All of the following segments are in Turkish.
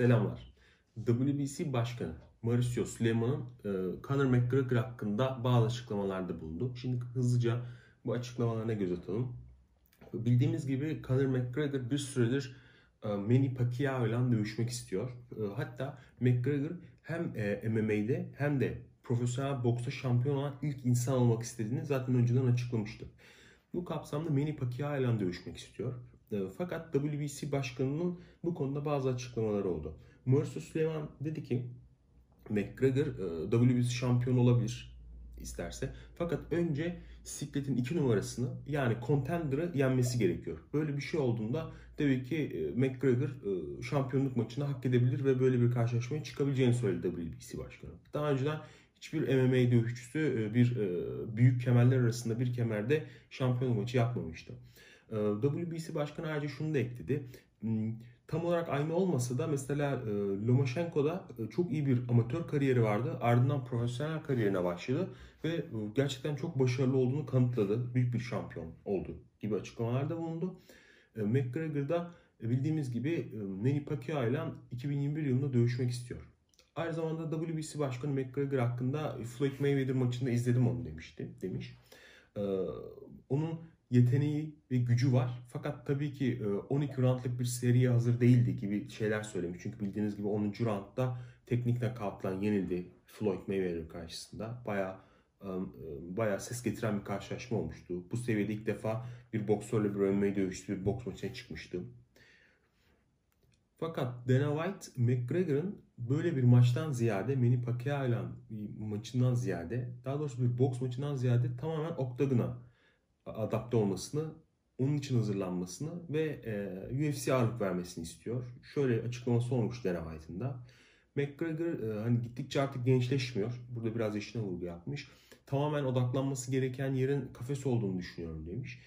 Selamlar. WBC Başkanı Mauricio Süleyman'ın e, Conor McGregor hakkında bazı açıklamalarda bulundu. Şimdi hızlıca bu açıklamalarına göz atalım. Bildiğimiz gibi Conor McGregor bir süredir e, Manny Pacquiao ile dövüşmek istiyor. E, hatta McGregor hem e, MMA'de hem de profesyonel boksta şampiyon olan ilk insan olmak istediğini zaten önceden açıklamıştı. Bu kapsamda Manny Pacquiao ile dövüşmek istiyor. E, fakat WBC başkanının bu konuda bazı açıklamaları oldu. Mauricio Süleyman dedi ki McGregor e, WBC şampiyon olabilir isterse. Fakat önce sikletin iki numarasını yani contender'ı yenmesi gerekiyor. Böyle bir şey olduğunda tabii ki e, McGregor şampiyonluk maçını hak edebilir ve böyle bir karşılaşmaya çıkabileceğini söyledi WBC başkanı. Daha önceden hiçbir MMA dövüşçüsü bir büyük kemerler arasında bir kemerde şampiyonluk maçı yapmamıştı. WBC başkanı ayrıca şunu da ekledi. Hmm, tam olarak aynı olmasa da mesela e, Lomachenko'da e, çok iyi bir amatör kariyeri vardı. Ardından profesyonel kariyerine başladı ve e, gerçekten çok başarılı olduğunu kanıtladı. Büyük bir şampiyon oldu gibi açıklamalarda bulundu. McGregor bildiğimiz gibi Manny Pacquiao ile 2021 yılında dövüşmek istiyor. Aynı zamanda WBC Başkanı McGregor hakkında Floyd Mayweather maçında izledim onu demişti demiş. Onun yeteneği ve gücü var. Fakat tabii ki 12 e, roundlık bir seriye hazır değildi gibi şeyler söylemiş. Çünkü bildiğiniz gibi 10. roundda teknik knockout'la yenildi Floyd Mayweather karşısında. Baya e, baya ses getiren bir karşılaşma olmuştu. Bu seviyede ilk defa bir boksörle bir MMA dövüştü, bir boks maçına çıkmıştı. Fakat Dana White, McGregor'ın böyle bir maçtan ziyade Manny Pacquiao ile maçından ziyade, daha doğrusu bir boks maçından ziyade tamamen oktagona adapte olmasını, onun için hazırlanmasını ve e, ağırlık vermesini istiyor. Şöyle açıklaması olmuş Dana. McGregor e, hani gittikçe artık gençleşmiyor. Burada biraz yaşına vurgu yapmış. Tamamen odaklanması gereken yerin kafes olduğunu düşünüyorum demiş.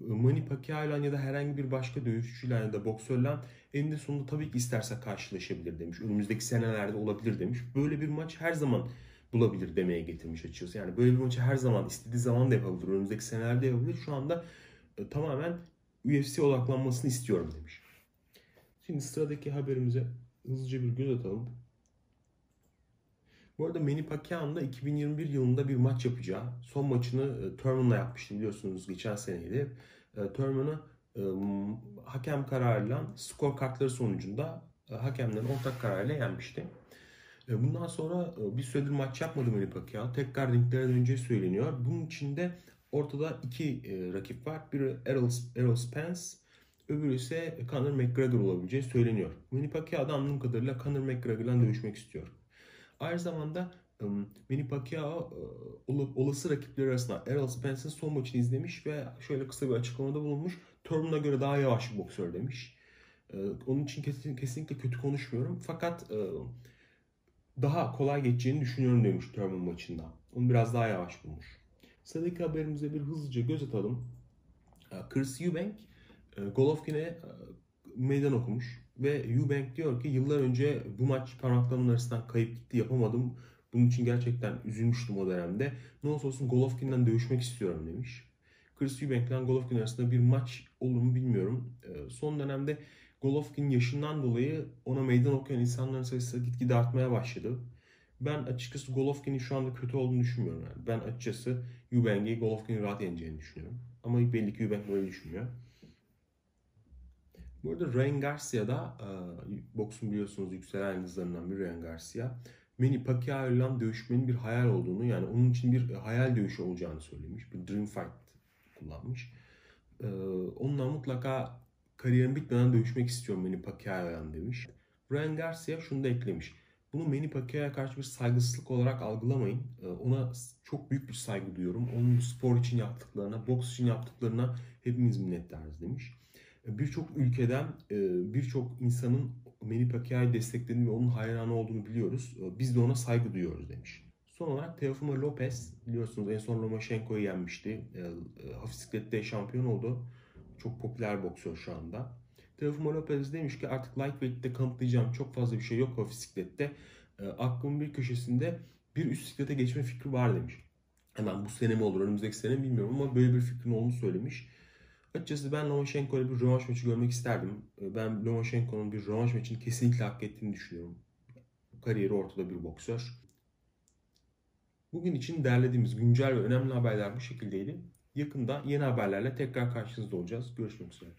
Manny Pacquiao ya da herhangi bir başka dövüşçüyle ya da boksörle eninde sonunda tabii ki isterse karşılaşabilir demiş. Önümüzdeki senelerde olabilir demiş. Böyle bir maç her zaman bulabilir demeye getirmiş açıkçası. Yani böyle bir maçı her zaman istediği zaman da yapabilir. Önümüzdeki senelerde yapabilir. Şu anda e, tamamen UFC odaklanmasını istiyorum demiş. Şimdi sıradaki haberimize hızlıca bir göz atalım. Bu arada Manny Pacquiao'nun da 2021 yılında bir maç yapacağı. Son maçını e, Thurman'la yapmıştı biliyorsunuz geçen seneydi. E, Thurman'ı e, hakem kararıyla skor kartları sonucunda e, hakemlerin ortak kararıyla yenmişti. E, bundan sonra e, bir süredir maç yapmadı Manny Pacquiao. Tekrar ringlere döneceği söyleniyor. Bunun içinde ortada iki e, rakip var. Biri Errol, Errol Spence, öbürü ise Conor McGregor olabileceği söyleniyor. Manny Pacquiao da anladığım kadarıyla Conor McGregor'la dövüşmek istiyor. Aynı zamanda Manny Pacquiao olası rakipleri arasında Errol Spence'in son maçını izlemiş ve şöyle kısa bir açıklamada bulunmuş. Thurman'a göre daha yavaş bir boksör demiş. Onun için kesinlikle kötü konuşmuyorum. Fakat daha kolay geçeceğini düşünüyorum demiş Thurman maçında. Onu biraz daha yavaş bulmuş. Sıradaki haberimize bir hızlıca göz atalım. Ee, Chris Eubank e, Golovkin'e e, meydan okumuş. Ve Eubank diyor ki yıllar önce bu maç parmaklarımın arasından kayıp gitti yapamadım. Bunun için gerçekten üzülmüştüm o dönemde. Ne olursa olsun Golovkin'den dövüşmek istiyorum demiş. Chris Eubank ile Golovkin arasında bir maç olur mu bilmiyorum. Ee, son dönemde Golovkin yaşından dolayı ona meydan okuyan insanların sayısı gitgide artmaya başladı. Ben açıkçası Golovkin'in şu anda kötü olduğunu düşünmüyorum. Yani ben açıkçası Eubank'i Golovkin'i rahat yeneceğini düşünüyorum. Ama belli ki Eubank böyle düşünmüyor. Bu arada Ryan Garcia da e, boksun biliyorsunuz yükselen yıldızlarından bir Ryan Garcia. Manny Pacquiao ile dövüşmenin bir hayal olduğunu yani onun için bir hayal dövüşü olacağını söylemiş. Bir dream fight kullanmış. E, onunla mutlaka kariyerim bitmeden dövüşmek istiyorum Manny Pacquiao'ya demiş. Ryan Garcia şunu da eklemiş. Bunu Manny Pacquiao'ya karşı bir saygısızlık olarak algılamayın. Ee, ona çok büyük bir saygı duyuyorum. Onun spor için yaptıklarına, boks için yaptıklarına hepimiz minnettarız demiş. Ee, birçok ülkeden e, birçok insanın Manny Pacquiao'yu desteklediğini ve onun hayranı olduğunu biliyoruz. Ee, biz de ona saygı duyuyoruz demiş. Son olarak Teofimo Lopez biliyorsunuz en son Lomachenko'yu yenmişti. Hafif siklette şampiyon oldu. Çok popüler boksör şu anda. Teofimo Lopez demiş ki artık lightweight'te kanıtlayacağım çok fazla bir şey yok o bisiklette. E, aklımın bir köşesinde bir üst bisiklete geçme fikri var demiş. Hemen bu sene mi olur önümüzdeki sene bilmiyorum ama böyle bir fikrin olduğunu söylemiş. Açıkçası ben Lomachenko'yla bir rövanş maçı görmek isterdim. Ben Lomachenko'nun bir rövanş maçını kesinlikle hak ettiğini düşünüyorum. Kariyeri ortada bir boksör. Bugün için derlediğimiz güncel ve önemli haberler bu şekildeydi. Yakında yeni haberlerle tekrar karşınızda olacağız. Görüşmek üzere.